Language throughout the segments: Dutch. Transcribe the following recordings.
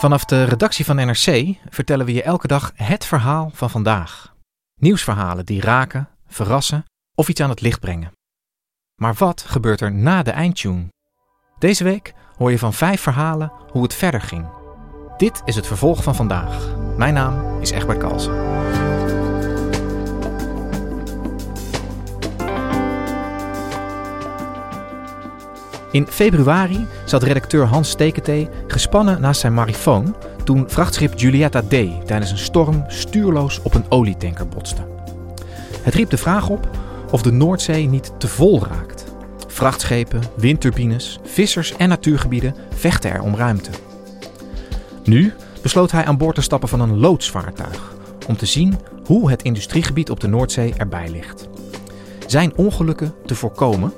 Vanaf de redactie van NRC vertellen we je elke dag het verhaal van vandaag. Nieuwsverhalen die raken, verrassen of iets aan het licht brengen. Maar wat gebeurt er na de eindtune? Deze week hoor je van vijf verhalen hoe het verder ging. Dit is het vervolg van vandaag. Mijn naam is Egbert Kalsen. In februari zat redacteur Hans Steketee gespannen naast zijn marifoon toen vrachtschip Julietta D tijdens een storm stuurloos op een olietanker botste. Het riep de vraag op of de Noordzee niet te vol raakt. Vrachtschepen, windturbines, vissers en natuurgebieden vechten er om ruimte. Nu besloot hij aan boord te stappen van een loodsvaartuig om te zien hoe het industriegebied op de Noordzee erbij ligt. Zijn ongelukken te voorkomen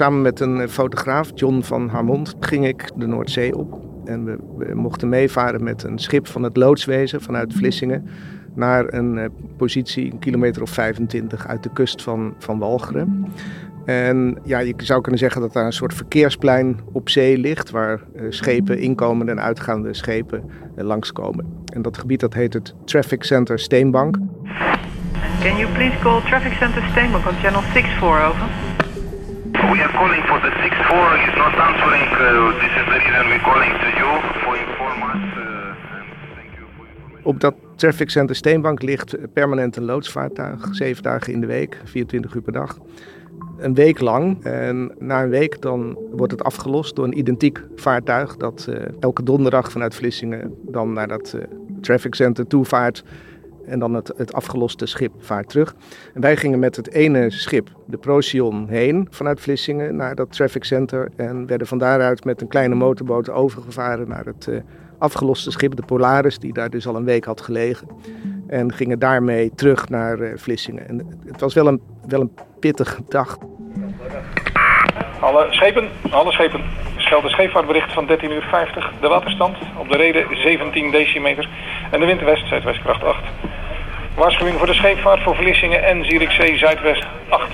Samen met een fotograaf, John van Harmond, ging ik de Noordzee op. En we, mochten meevaren met een schip van het loodswezen vanuit Vlissingen naar een uh, positie, een kilometer of 25 uit de kust van, van Walcheren. En ja, je zou kunnen zeggen dat daar een soort verkeersplein op zee ligt, waar uh, schepen, inkomende en uitgaande schepen uh, langskomen. En dat gebied dat heet het Traffic Center Steenbank. Can you please call Traffic Center Steenbank on channel 64, over? We are calling for the 6-4. He's not answering. Uh, this is the reason we're calling to you for inform. Uh, thank. Op dat Traffic Center Steenbank ligt permanent een loodsvaartuig. Zeven dagen in de week, 24 uur per dag. Een week lang. En na een week dan wordt het afgelost door een identiek vaartuig. Dat uh, elke donderdag vanuit Vlissingen dan naar dat uh, Traffic Center toe vaart. En dan het, het afgeloste schip vaart terug. En wij gingen met het ene schip, de Procyon, heen vanuit Vlissingen naar dat traffic center. En werden van daaruit met een kleine motorboot overgevaren naar het uh, afgeloste schip, de Polaris, die daar dus al een week had gelegen. En gingen daarmee terug naar uh, Vlissingen. En het was wel een, wel een pittige dag. Alle schepen, alle schepen. Schelde scheepvaartbericht van 13 uur 50. De waterstand op de reden 17 decimeter. En de wind west, zuidwestkracht 8. Waarschuwing voor de scheepvaart voor Vlissingen en Zierikzee Zuidwest 8.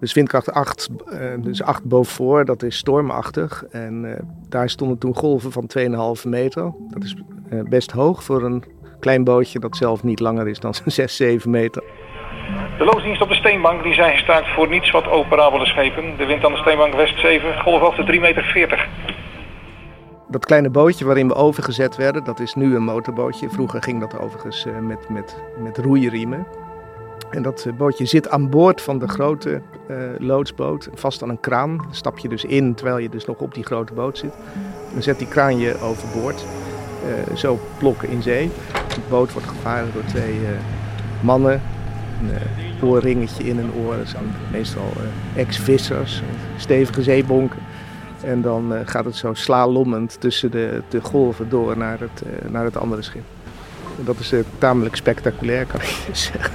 Dus windkracht 8, uh, dus 8 boven voor, dat is stormachtig. En uh, daar stonden toen golven van 2,5 meter. Dat is uh, best hoog voor een klein bootje dat zelf niet langer is dan 6, 7 meter. De loosdienst op de Steenbank die zijn gestaakt voor niets wat operabele schepen. De wind aan de Steenbank West 7, golfhoogte 3,40 meter. Dat kleine bootje waarin we overgezet werden, dat is nu een motorbootje. Vroeger ging dat overigens uh, met, met, met roeiriemen. En dat bootje zit aan boord van de grote uh, loodsboot, vast aan een kraan. Stap je dus in terwijl je dus nog op die grote boot zit. Dan zet die kraan je overboord, zo plokken in zee. De boot wordt gevaren door twee mannen. Een oorringetje in hun dat zijn meestal ex-vissers, stevige zeebonken. En dan uh, gaat het zo slalommend tussen de, de golven door naar het, naar het andere schip. Dat is tamelijk spectaculair, kan ik je zeggen.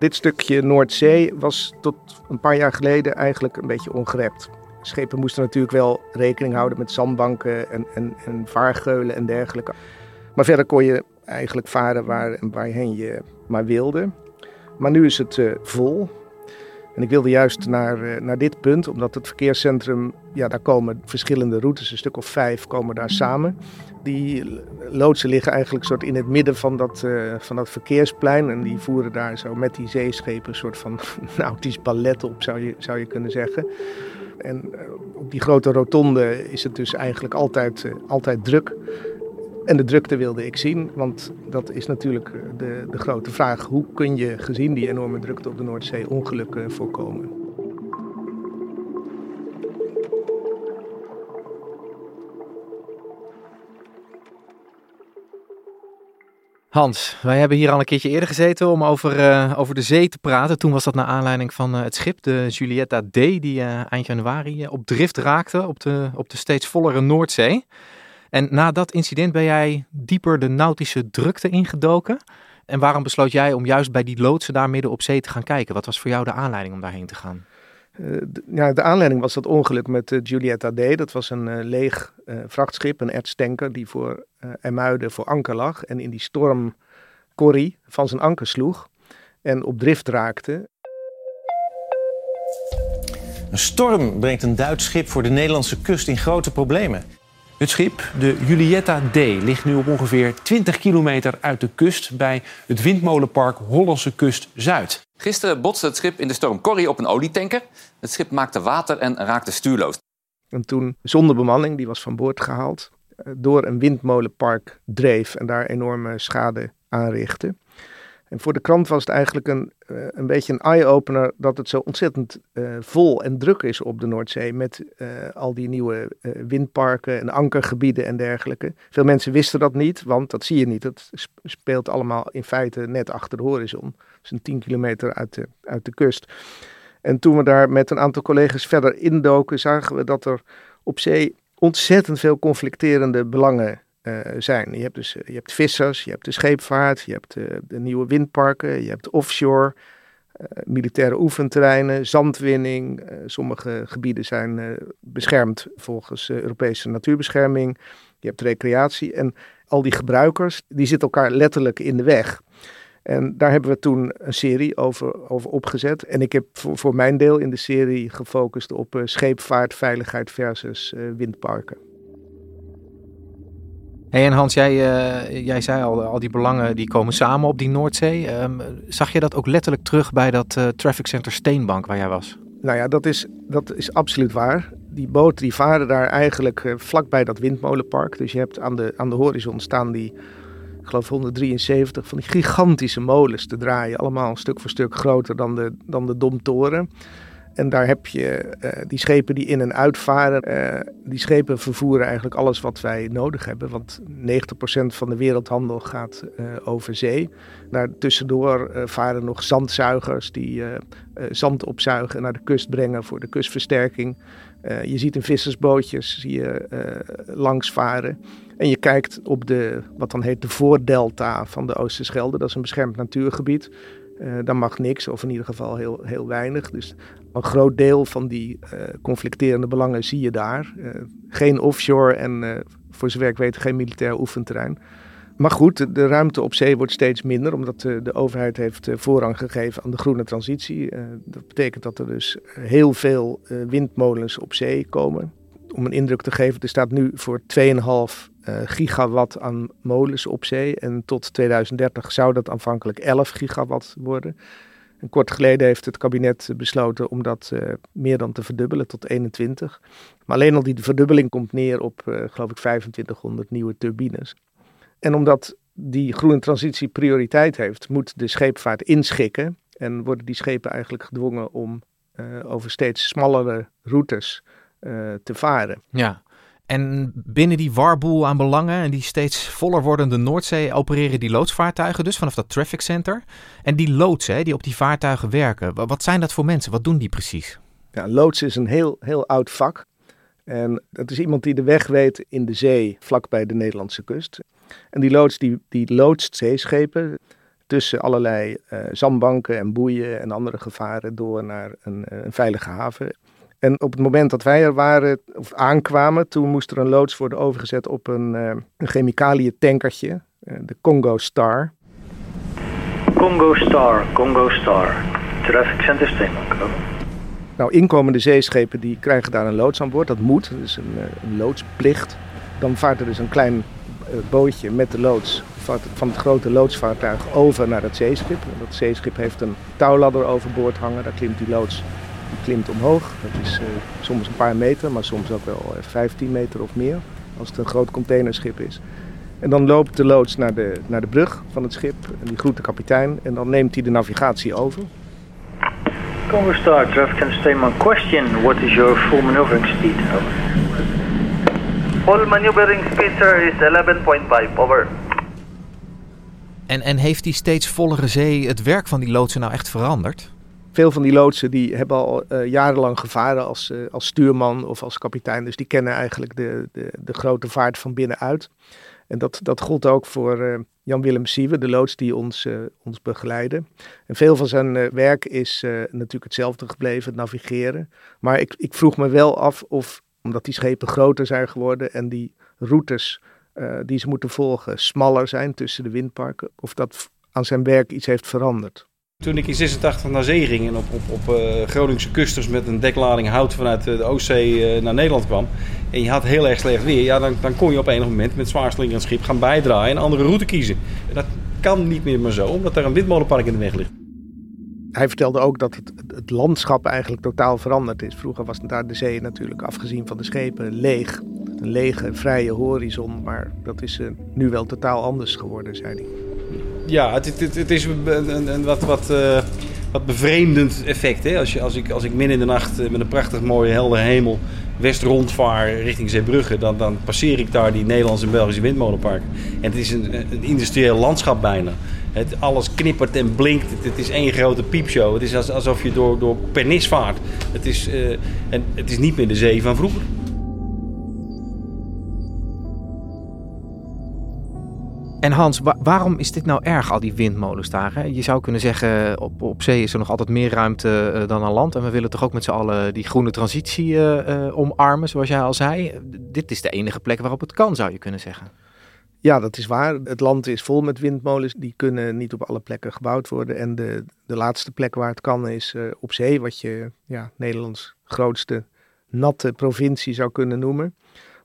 Dit stukje Noordzee was tot een paar jaar geleden eigenlijk een beetje ongerept. Schepen moesten natuurlijk wel rekening houden met zandbanken en, en, en vaargeulen en dergelijke. Maar verder kon je eigenlijk varen waar, waarheen je maar wilde. Maar nu is het uh, vol. En ik wilde juist naar, uh, naar dit punt, omdat het verkeerscentrum, ja, daar komen verschillende routes, een stuk of vijf komen daar samen. Die loodsen liggen eigenlijk soort in het midden van dat, uh, van dat verkeersplein. En die voeren daar zo met die zeeschepen een soort van nautisch ballet op, zou je, zou je kunnen zeggen. En op die grote rotonde is het dus eigenlijk altijd, altijd druk. En de drukte wilde ik zien, want dat is natuurlijk de, de grote vraag. Hoe kun je gezien die enorme drukte op de Noordzee ongelukken voorkomen? Hans, wij hebben hier al een keertje eerder gezeten om over, uh, over de zee te praten. Toen was dat naar aanleiding van uh, het schip, de Julietta D, die eind januari op drift raakte op de, op de steeds vollere Noordzee. En na dat incident ben jij dieper de nautische drukte ingedoken. En waarom besloot jij om juist bij die loodsen daar midden op zee te gaan kijken? Wat was voor jou de aanleiding om daarheen te gaan? Uh, ja, de aanleiding was dat ongeluk met uh, Julietta D. Dat was een uh, leeg vrachtschip, een ertstanker, die voor Emuiden voor anker lag. En in die storm Corrie van zijn anker sloeg en op drift raakte. Een storm brengt een Duits schip voor de Nederlandse kust in grote problemen. Het schip, de Julietta D, ligt nu op ongeveer 20 kilometer uit de kust bij het windmolenpark Hollandse Kust Zuid. Gisteren botste het schip in de storm Corrie op een olietanker. Het schip maakte water en raakte stuurloos. En toen, zonder bemanning, die was van boord gehaald, eh, door een windmolenpark dreef en daar enorme schade aanrichtte. En voor de krant was het eigenlijk een, uh, een beetje een eye-opener dat het zo ontzettend uh, vol en druk is op de Noordzee. Met uh, al die nieuwe windparken en ankergebieden en dergelijke. Veel mensen wisten dat niet, want dat zie je niet. Het speelt allemaal in feite net achter de horizon. Een 10 kilometer uit de, uit de kust. En toen we daar met een aantal collega's verder indoken, zagen we dat er op zee ontzettend veel conflicterende belangen uh, zijn. Je hebt dus je hebt vissers, je hebt de scheepvaart, je hebt uh, de nieuwe windparken, je hebt offshore, militaire oefenterreinen, zandwinning. sommige gebieden zijn beschermd volgens Europese natuurbescherming. Je hebt recreatie en al die gebruikers, die zitten elkaar letterlijk in de weg. En daar hebben we toen een serie over, over opgezet. En ik heb voor, voor mijn deel in de serie gefocust op scheepvaart, veiligheid versus windparken. Hey, en Hans, jij, uh, jij zei al, al die belangen die komen samen op die Noordzee. Um, zag je dat ook letterlijk terug bij dat uh, traffic center Steenbank waar jij was? Nou ja, dat is, dat is absoluut waar. Die boten die varen daar eigenlijk uh, vlakbij dat windmolenpark. Dus je hebt aan de, aan de horizon staan die, ik geloof 173 van die gigantische molens te draaien. Allemaal stuk voor stuk groter dan de, dan de Domtoren. En daar heb je uh, die schepen die in en uitvaren. Uh, die schepen vervoeren eigenlijk alles wat wij nodig hebben. Want 90% van de wereldhandel gaat uh, over zee. Daar tussendoor varen nog zandzuigers die zand opzuigen en naar de kust brengen voor de kustversterking. je ziet in vissersbootjes zie langs varen. En je kijkt op de, wat dan heet de voordelta van de Oosterschelde. Dat is een beschermd natuurgebied. Uh, daar mag niks, of in ieder geval heel, heel weinig. Dus een groot deel van die uh, conflicterende belangen zie je daar. Uh, geen offshore en voor zover ik weet geen militair oefenterrein. Maar goed, de ruimte op zee wordt steeds minder, omdat de, overheid heeft voorrang gegeven aan de groene transitie. dat betekent dat er dus heel veel windmolens op zee komen. Om een indruk te geven, er staat nu voor 2,5 uh, gigawatt aan molens op zee. En tot 2030 zou dat aanvankelijk 11 gigawatt worden. En kort geleden heeft het kabinet besloten om dat uh, meer dan te verdubbelen tot 21. Maar alleen al die verdubbeling komt neer op, uh, geloof ik, 2500 nieuwe turbines. En omdat die groene transitie prioriteit heeft, moet de scheepvaart inschikken. En worden die schepen eigenlijk gedwongen om over steeds smallere routes te varen. Ja, en binnen die warboel aan belangen en die steeds voller wordende Noordzee opereren die loodsvaartuigen dus vanaf dat traffic center. En die loodsen die op die vaartuigen werken, wat zijn dat voor mensen? Wat doen die precies? Ja, loods is een heel, heel oud vak. En dat is iemand die de weg weet in de zee, vlakbij de Nederlandse kust. En die loods die, die loodst zeeschepen tussen allerlei uh, zandbanken en boeien en andere gevaren door naar een, eh, een veilige haven. En op het moment dat wij er waren, of aankwamen, toen moest er een loods worden overgezet op een, uh, een chemicaliën-tankertje, uh, de Congo Star. Congo Star, Congo Star. Traffic Center Steenbank. Nou, inkomende zeeschepen die krijgen daar een loods aan boord. Dat moet, dat is een, een loodsplicht. Dan vaart er dus een klein bootje met de loods van het grote loodsvaartuig over naar het zeeschip. Dat zeeschip heeft een touwladder overboord hangen. Daar klimt die loods klimt omhoog. Dat is uh, soms een paar meter, maar soms ook wel 15 eh, meter of meer. Als het een groot containerschip is. En dan loopt de loods naar de, naar de brug van het schip. En die groet de kapitein. En dan neemt hij de navigatie over. Congo Star, traffic center statement. Question, what is your full maneuvering speed? Full maneuvering speed, sir, is 11.5. Over. En, en heeft die steeds vollere zee het werk van die loodsen nou echt veranderd? Veel van die loodsen die hebben al uh, jarenlang gevaren als, uh, als stuurman of als kapitein. Dus die kennen eigenlijk de, de, de grote vaart van binnenuit. En dat, dat gold ook voor uh, Jan-Willem Siewe, de loods die ons, ons begeleidde. En veel van zijn werk is natuurlijk hetzelfde gebleven, het navigeren. Maar ik, ik vroeg me wel af of, omdat die schepen groter zijn geworden en die routes die ze moeten volgen smaller zijn tussen de windparken, of dat aan zijn werk iets heeft veranderd. Toen ik in 86 naar zee ging en op, op, op uh, Groningse kusters met een deklading hout vanuit de Oostzee uh, naar Nederland kwam. En je had heel erg slecht weer. Ja, dan, dan kon je op enig moment met zwaarslingend schip gaan bijdraaien en andere route kiezen. En dat kan niet meer maar zo, omdat er een windmolenpark in de weg ligt. Hij vertelde ook dat het, het landschap eigenlijk totaal veranderd is. Vroeger was daar de zee natuurlijk, afgezien van de schepen, leeg. Een lege, vrije horizon. Maar dat is nu wel totaal anders geworden, zei hij ja, het, het, het, is een, een wat, wat, uh, wat bevreemdend effect. Hè? Als, je, als, ik, als ik min in de nacht uh, met een prachtig mooie heldere hemel west rondvaar richting Zeebrugge, dan, dan passeer ik daar die Nederlandse en Belgische windmolenparken. En het is een, een industrieel landschap bijna. Het, alles knippert en blinkt. Het, is één grote piepshow. Het is alsof je door, door pernis vaart. Het is, uh, en het is niet meer de zee van vroeger. En Hans, wa waarom is dit nou erg, al die windmolens daar? Je zou kunnen zeggen, op, op zee is er nog altijd meer ruimte uh, dan aan land. En we willen toch ook met z'n allen die groene transitie uh, uh, omarmen, zoals jij al zei. Dit is de enige plek waarop het kan, zou je kunnen zeggen. Ja, dat is waar. Het land is vol met windmolens. Die kunnen niet op alle plekken gebouwd worden. En de, de laatste plek waar het kan is op zee, wat je ja, Nederlands grootste natte provincie zou kunnen noemen.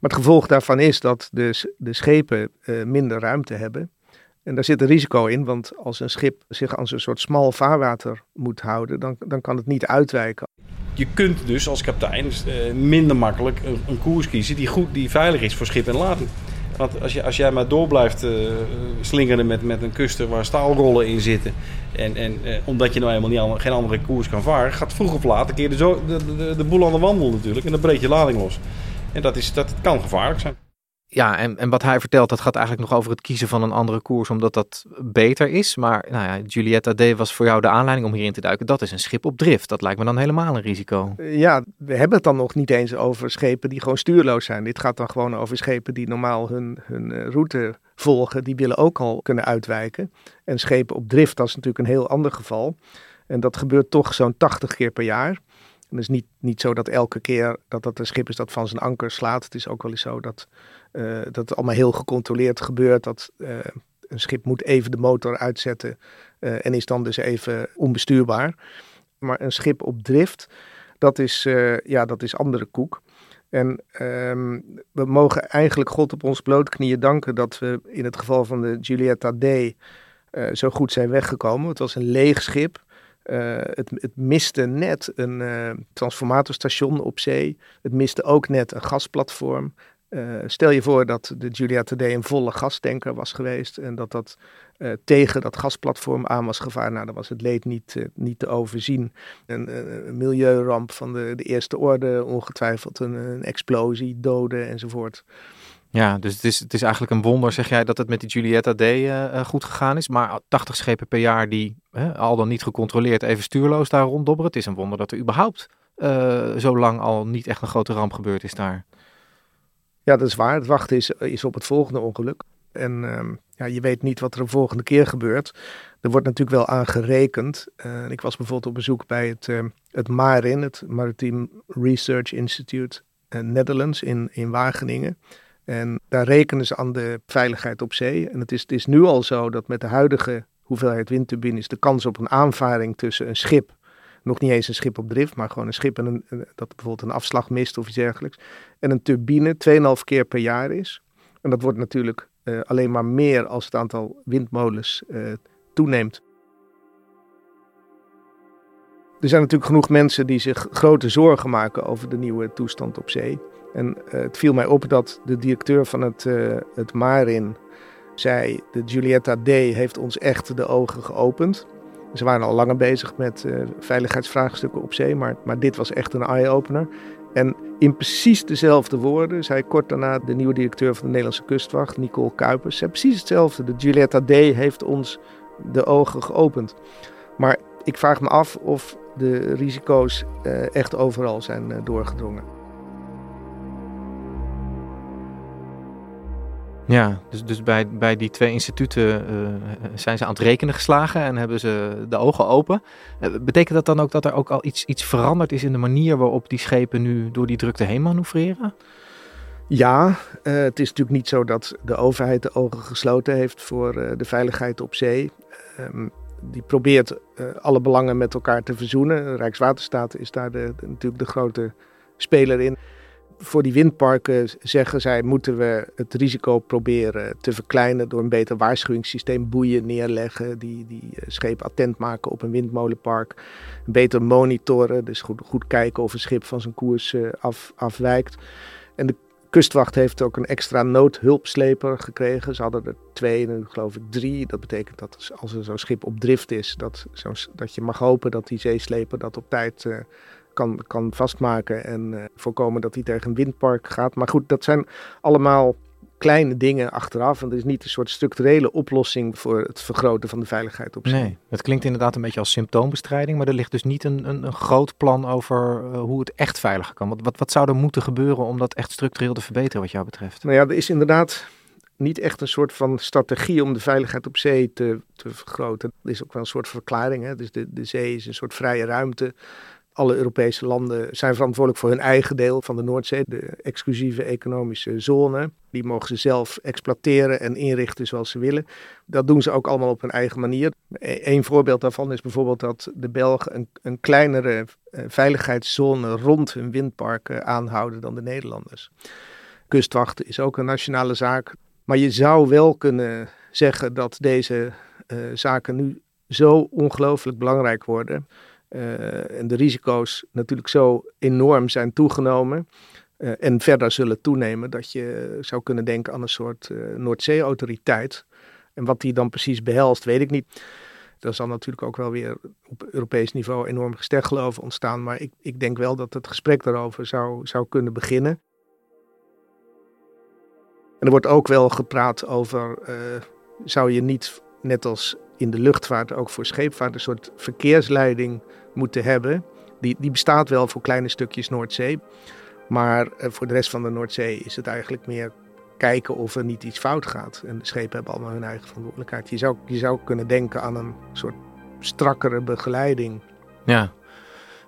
Maar het gevolg daarvan is dat de, de schepen uh, minder ruimte hebben. En daar zit een risico in, want als een schip zich aan zo'n soort smal vaarwater moet houden, dan, dan kan het niet uitwijken. Je kunt dus als kapitein uh, minder makkelijk een, koers kiezen die, goed, die veilig is voor schip en lading. Want als, je, als jij maar door blijft uh, slingeren met, met een kuster waar staalrollen in zitten. En, en omdat je nou helemaal niet, geen andere koers kan varen, gaat vroeg of laat een keer de, de, de, de boel aan de wandel natuurlijk. En dan breekt je lading los. En dat, is, dat kan gevaarlijk zijn. Ja, en, en wat hij vertelt, dat gaat eigenlijk nog over het kiezen van een andere koers, omdat dat beter is. Maar nou ja, Julietta D was voor jou de aanleiding om hierin te duiken. Dat is een schip op drift. Dat lijkt me dan helemaal een risico. Ja, we hebben het dan nog niet eens over schepen die gewoon stuurloos zijn. Dit gaat dan gewoon over schepen die normaal hun, hun route volgen. Die willen ook al kunnen uitwijken. En schepen op drift, dat is natuurlijk een heel ander geval. En dat gebeurt toch zo'n 80 keer per jaar. En het is niet, niet zo dat elke keer dat dat een schip is dat van zijn anker slaat. Het is ook wel eens zo dat, uh, dat het allemaal heel gecontroleerd gebeurt. Dat uh, een schip moet even de motor uitzetten uh, en is dan dus even onbestuurbaar. Maar een schip op drift, dat is, ja, dat is andere koek. En um, we mogen eigenlijk God op ons blootknieën danken dat we in het geval van de Giulietta D zo goed zijn weggekomen. Het was een leeg schip. Uh, het, het, miste net een uh, transformatorstation op zee. Het miste ook net een gasplatform. Uh, stel je voor dat de Julia D een volle gastanker was geweest en dat dat tegen dat gasplatform aan was gevaren. Nou, dan was het leed niet, niet te overzien. Een, een, milieuramp van de, de eerste orde, ongetwijfeld een explosie, doden enzovoort. Ja, dus het is, het is eigenlijk een wonder, zeg jij, dat het met die Julietta D uh, goed gegaan is. Maar 80 schepen per jaar die al dan niet gecontroleerd even stuurloos daar ronddobberen. Het is een wonder dat er überhaupt uh, zo lang al niet echt een grote ramp gebeurd is daar. Ja, dat is waar. Het wachten is, is op het volgende ongeluk. En uh, ja, je weet niet wat er de volgende keer gebeurt. Er wordt natuurlijk wel aan gerekend. Ik was bijvoorbeeld op bezoek bij het, het MARIN, het Maritime Research Institute Netherlands in, in Wageningen. En daar rekenen ze aan de veiligheid op zee. En het is, het is nu al zo dat met de huidige hoeveelheid windturbines de kans op een aanvaring tussen een schip, nog niet eens een schip op drift, maar gewoon een schip en dat bijvoorbeeld een afslag mist of iets dergelijks, en een turbine 2,5 keer per jaar is. En dat wordt natuurlijk uh, alleen maar meer als het aantal windmolens uh, toeneemt. Er zijn natuurlijk genoeg mensen die zich grote zorgen maken over de nieuwe toestand op zee. En eh, het viel mij op dat de directeur van het, uh, het Marin zei: De Giulietta D heeft ons echt de ogen geopend. Ze waren al langer bezig met uh, veiligheidsvraagstukken op zee, maar, maar dit was echt een eye-opener. En in precies dezelfde woorden zei kort daarna de nieuwe directeur van de Nederlandse kustwacht, Nicole Kuipers, zei precies hetzelfde. De Giulietta D heeft ons de ogen geopend. Maar ik vraag me af of de risico's echt overal zijn doorgedrongen. Ja, dus, dus bij, bij die twee instituten uh, zijn ze aan het rekenen geslagen en hebben ze de ogen open. betekent dat dan ook dat er ook al iets, iets veranderd is in de manier waarop die schepen nu door die drukte heen manoeuvreren? Ja, uh, het is natuurlijk niet zo dat de overheid de ogen gesloten heeft voor de veiligheid op zee. Um, die probeert alle belangen met elkaar te verzoenen. Rijkswaterstaat is daar de, de, natuurlijk de grote speler in. Voor die windparken zeggen zij moeten we het risico proberen te verkleinen door een beter waarschuwingssysteem, boeien neerleggen, die, die schepen attent maken op een windmolenpark, beter monitoren, dus goed, goed kijken of een schip van zijn koers af, afwijkt. En de kustwacht heeft ook een extra noodhulpsleper gekregen. Ze hadden er twee, nu geloof ik drie. Dat betekent dat als er zo'n schip op drift is, dat, zo, dat je mag hopen dat die zeesleper dat op tijd uh, kan, kan vastmaken en uh, voorkomen dat hij tegen een windpark gaat. Maar goed, dat zijn allemaal kleine dingen achteraf. En er is niet een soort structurele oplossing voor het vergroten van de veiligheid op zee. Nee, het klinkt inderdaad een beetje als symptoombestrijding, maar er ligt dus niet een, een, een groot plan over uh, hoe het echt veiliger kan. Wat, wat, wat zou er moeten gebeuren om dat echt structureel te verbeteren wat jou betreft? Nou ja, er is inderdaad niet echt een soort van strategie om de veiligheid op zee te, te vergroten. Er is ook wel een soort verklaring. Hè? Dus de, de zee is een soort vrije ruimte alle Europese landen zijn verantwoordelijk voor hun eigen deel van de Noordzee, de exclusieve economische zone. Die mogen ze zelf exploiteren en inrichten zoals ze willen. Dat doen ze ook allemaal op hun eigen manier. Een voorbeeld daarvan is bijvoorbeeld dat de Belgen een, een kleinere veiligheidszone rond hun windparken aanhouden dan de Nederlanders. Kustwachten is ook een nationale zaak. Maar je zou wel kunnen zeggen dat deze uh, zaken nu zo ongelooflijk belangrijk worden uh, en de risico's natuurlijk zo enorm zijn toegenomen. Uh, en verder zullen toenemen dat je zou kunnen denken aan een soort uh, Noordzee-autoriteit. En wat die dan precies behelst, weet ik niet. Er zal natuurlijk ook wel weer op Europees niveau enorm gesteggeloof ontstaan. Maar ik, ik denk wel dat het gesprek daarover zou, zou kunnen beginnen. En er wordt ook wel gepraat over, zou je niet net als in de luchtvaart ook voor scheepvaart een soort verkeersleiding moeten hebben. Die, die bestaat wel voor kleine stukjes Noordzee. Maar uh, voor de rest van de Noordzee is het eigenlijk meer kijken of er niet iets fout gaat. En de schepen hebben allemaal hun eigen verantwoordelijkheid. Je zou, je zou kunnen denken aan een soort strakkere begeleiding. Ja,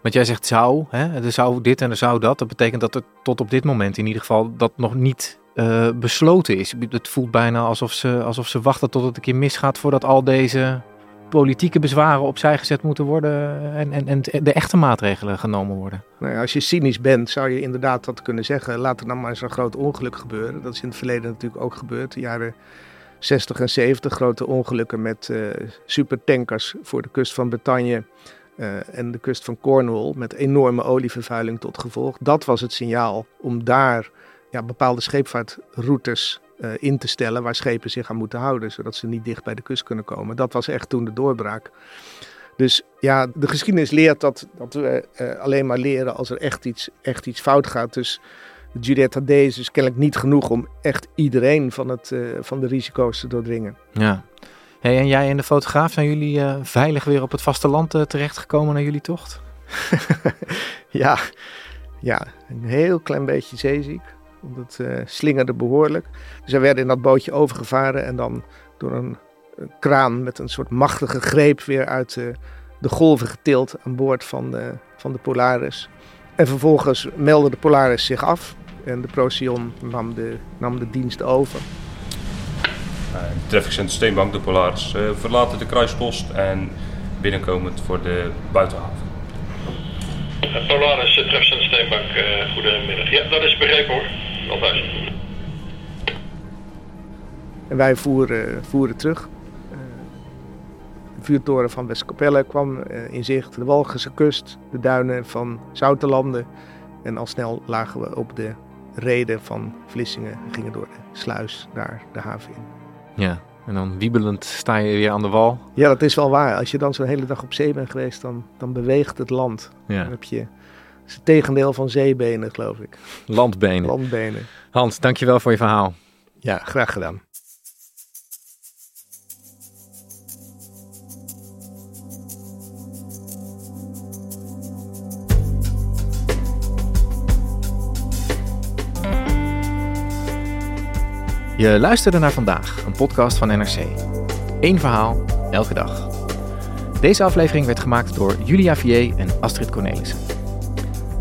want jij zegt zou, hè? er zou dit en er zou dat. Dat betekent dat er tot op dit moment in ieder geval dat nog niet uh, besloten is. Het voelt bijna alsof ze, alsof ze wachten tot het een keer misgaat voordat al deze politieke bezwaren opzij gezet moeten worden en, en, en de echte maatregelen genomen worden. Nou als je cynisch bent, zou je inderdaad dat kunnen zeggen. Laat er dan maar eens een groot ongeluk gebeuren. Dat is in het verleden natuurlijk ook gebeurd. De jaren 60 en 70 grote ongelukken met uh, supertankers voor de kust van Bretagne. Uh, en de kust van Cornwall met enorme olievervuiling tot gevolg. Dat was het signaal om daar ja, bepaalde scheepvaartroutes uh, in te stellen waar schepen zich aan moeten houden, zodat ze niet dicht bij de kust kunnen komen. Dat was echt toen de doorbraak. Dus ja, de geschiedenis leert dat, dat we uh, alleen maar leren als er echt iets, echt iets fout gaat. Dus Juliette D is dus kennelijk niet genoeg om echt iedereen van, het, uh, van de risico's te doordringen. Ja. Hey, en jij en de fotograaf, zijn jullie veilig weer op het vasteland terechtgekomen naar jullie tocht? ja, ja, een heel klein beetje zeeziek. Want het uh, slingerde behoorlijk. Dus wij werden in dat bootje overgevaren en dan door een, een kraan met een soort machtige greep weer uit uh, de golven getild aan boord van de, van de Polaris. En vervolgens meldde de Polaris zich af en de Procyon nam de, nam de dienst over. Uh, Traffic Center Steenbank, de Polaris, uh, verlaten de kruispost en binnenkomend voor de buitenhaven. Polaris, Traffic Center Steenbank, uh, goedemiddag. Ja, dat is begrepen hoor. Altijd. En wij voeren, voeren terug. Uh, de vuurtoren van Westkapelle kwam uh, in zicht. De Walgense kust, de duinen van Zoutelanden. En al snel lagen we op de reden van Vlissingen gingen door de sluis daar de haven in. Ja, en dan wiebelend sta je weer aan de wal. Ja, dat is wel waar. Als je dan zo'n hele dag op zee bent geweest, dan, dan beweegt het land. Ja. Dan heb je is het tegendeel van zeebenen, geloof ik. Landbenen. Landbenen. Hans, dankjewel voor je verhaal. Ja, graag gedaan. Je luisterde naar vandaag, een podcast van NRC. Eén verhaal, elke dag. Deze aflevering werd gemaakt door Julia Vier en Astrid Cornelissen.